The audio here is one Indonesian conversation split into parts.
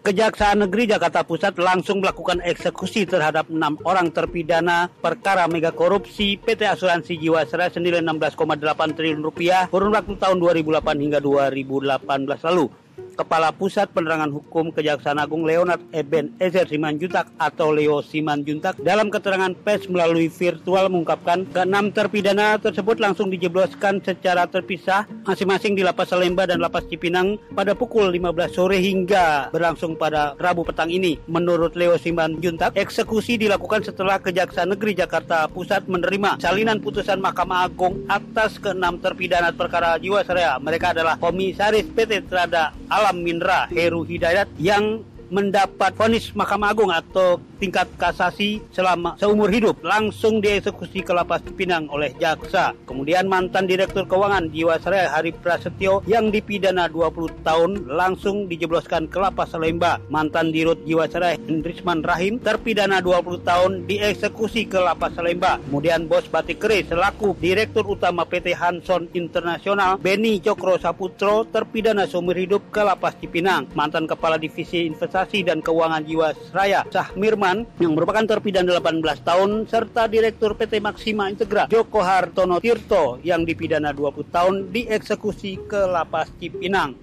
Kejaksaan Negeri Jakarta Pusat langsung melakukan eksekusi terhadap enam orang terpidana perkara mega korupsi PT Asuransi Jiwasraya senilai 16,8 triliun rupiah kurun waktu tahun 2008 hingga 2018 lalu. Kepala Pusat Penerangan Hukum Kejaksaan Agung Leonard Eben Ezer Simanjuntak atau Leo Simanjuntak dalam keterangan pers melalui virtual mengungkapkan keenam terpidana tersebut langsung dijebloskan secara terpisah masing-masing di Lapas Salemba dan Lapas Cipinang pada pukul 15 sore hingga berlangsung pada Rabu petang ini. Menurut Leo Simanjuntak, eksekusi dilakukan setelah Kejaksaan Negeri Jakarta Pusat menerima salinan putusan Mahkamah Agung atas keenam terpidana perkara Jiwasraya. Mereka adalah Komisaris PT Trada Alam Minra Heru Hidayat yang mendapat vonis Mahkamah Agung atau tingkat kasasi selama seumur hidup langsung dieksekusi ke lapas Cipinang oleh jaksa. Kemudian mantan Direktur Keuangan Jiwasraya Hari Prasetyo yang dipidana 20 tahun langsung dijebloskan ke lapas Salemba. Mantan Dirut Jiwasraya Hendrisman Rahim terpidana 20 tahun dieksekusi ke lapas Salemba. Kemudian Bos Batik Kere selaku Direktur Utama PT Hanson Internasional Beni Cokro Saputro terpidana seumur hidup ke lapas Cipinang. Mantan Kepala Divisi Investasi dan Keuangan Jiwasraya Sahmirman yang merupakan terpidana 18 tahun serta Direktur PT Maksima Integra Joko Hartono Tirto yang dipidana 20 tahun dieksekusi ke Lapas Cipinang.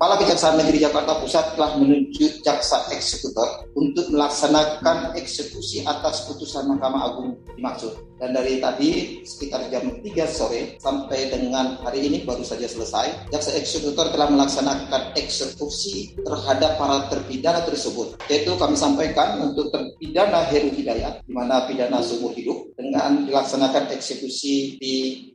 Kepala Kejaksaan Negeri Jakarta Pusat telah menunjuk jaksa eksekutor untuk melaksanakan eksekusi atas putusan Mahkamah Agung dimaksud. Dan dari tadi sekitar jam 3 sore sampai dengan hari ini baru saja selesai, jaksa eksekutor telah melaksanakan eksekusi terhadap para terpidana tersebut. Yaitu kami sampaikan untuk terpidana Heru Hidayat, di mana pidana seumur hidup, dengan dilaksanakan eksekusi di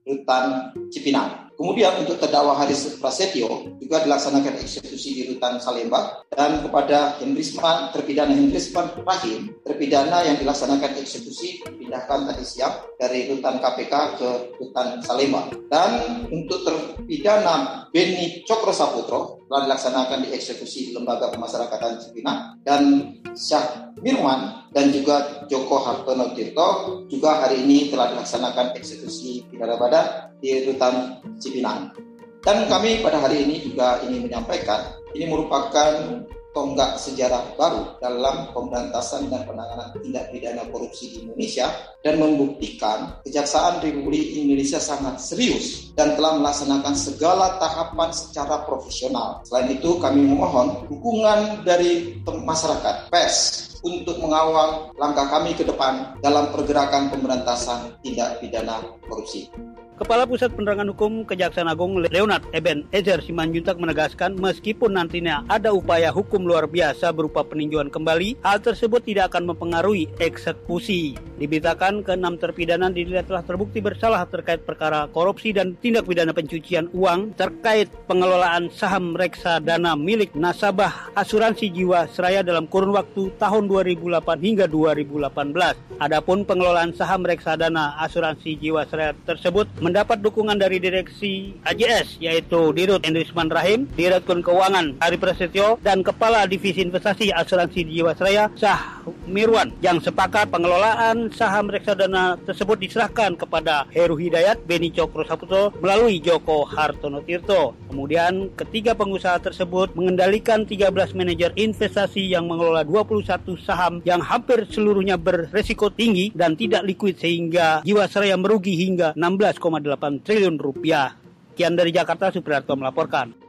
Rutan Cipinang. Kemudian untuk terdakwa Haris Prasetyo juga dilaksanakan eksekusi di rutan Salemba dan kepada Hendrisman terpidana Hendrisman Rahim terpidana yang dilaksanakan eksekusi dipindahkan tadi siang dari rutan KPK ke rutan Salemba. Dan untuk terpidana Beni Cokro Saputro telah dilaksanakan di eksekusi Lembaga Pemasyarakatan Cipinang dan Syah Mirwan dan juga Joko Hartono Tirto juga hari ini telah dilaksanakan eksekusi pidana badan di rutan Cipinang. Dan kami pada hari ini juga ingin menyampaikan ini merupakan tonggak sejarah baru dalam pemberantasan dan penanganan tindak pidana korupsi di Indonesia dan membuktikan Kejaksaan Republik Indonesia sangat serius dan telah melaksanakan segala tahapan secara profesional. Selain itu kami memohon dukungan dari masyarakat, pers, untuk mengawal langkah kami ke depan dalam pergerakan pemberantasan tindak pidana korupsi. Kepala Pusat Penerangan Hukum Kejaksaan Agung Leonard Eben Ezer Simanjuntak menegaskan meskipun nantinya ada upaya hukum luar biasa berupa peninjauan kembali, hal tersebut tidak akan mempengaruhi eksekusi. Diberitakan ke enam terpidana dinilai telah terbukti bersalah terkait perkara korupsi dan tindak pidana pencucian uang terkait pengelolaan saham reksa dana milik nasabah asuransi jiwa seraya dalam kurun waktu tahun 2008 hingga 2018. Adapun pengelolaan saham reksa dana asuransi jiwa seraya tersebut mendapat dukungan dari direksi AJS yaitu Dirut Endrisman Rahim, Direktur Keuangan Hari Prasetyo dan Kepala Divisi Investasi Asuransi Jiwasraya Sah Mirwan yang sepakat pengelolaan saham reksadana tersebut diserahkan kepada Heru Hidayat, Beni Cokro Saputo melalui Joko Hartono Tirto. Kemudian ketiga pengusaha tersebut mengendalikan 13 manajer investasi yang mengelola 21 saham yang hampir seluruhnya beresiko tinggi dan tidak likuid sehingga Jiwasraya merugi hingga 16, 1,8 triliun rupiah. Kian dari Jakarta, Supriyarto melaporkan.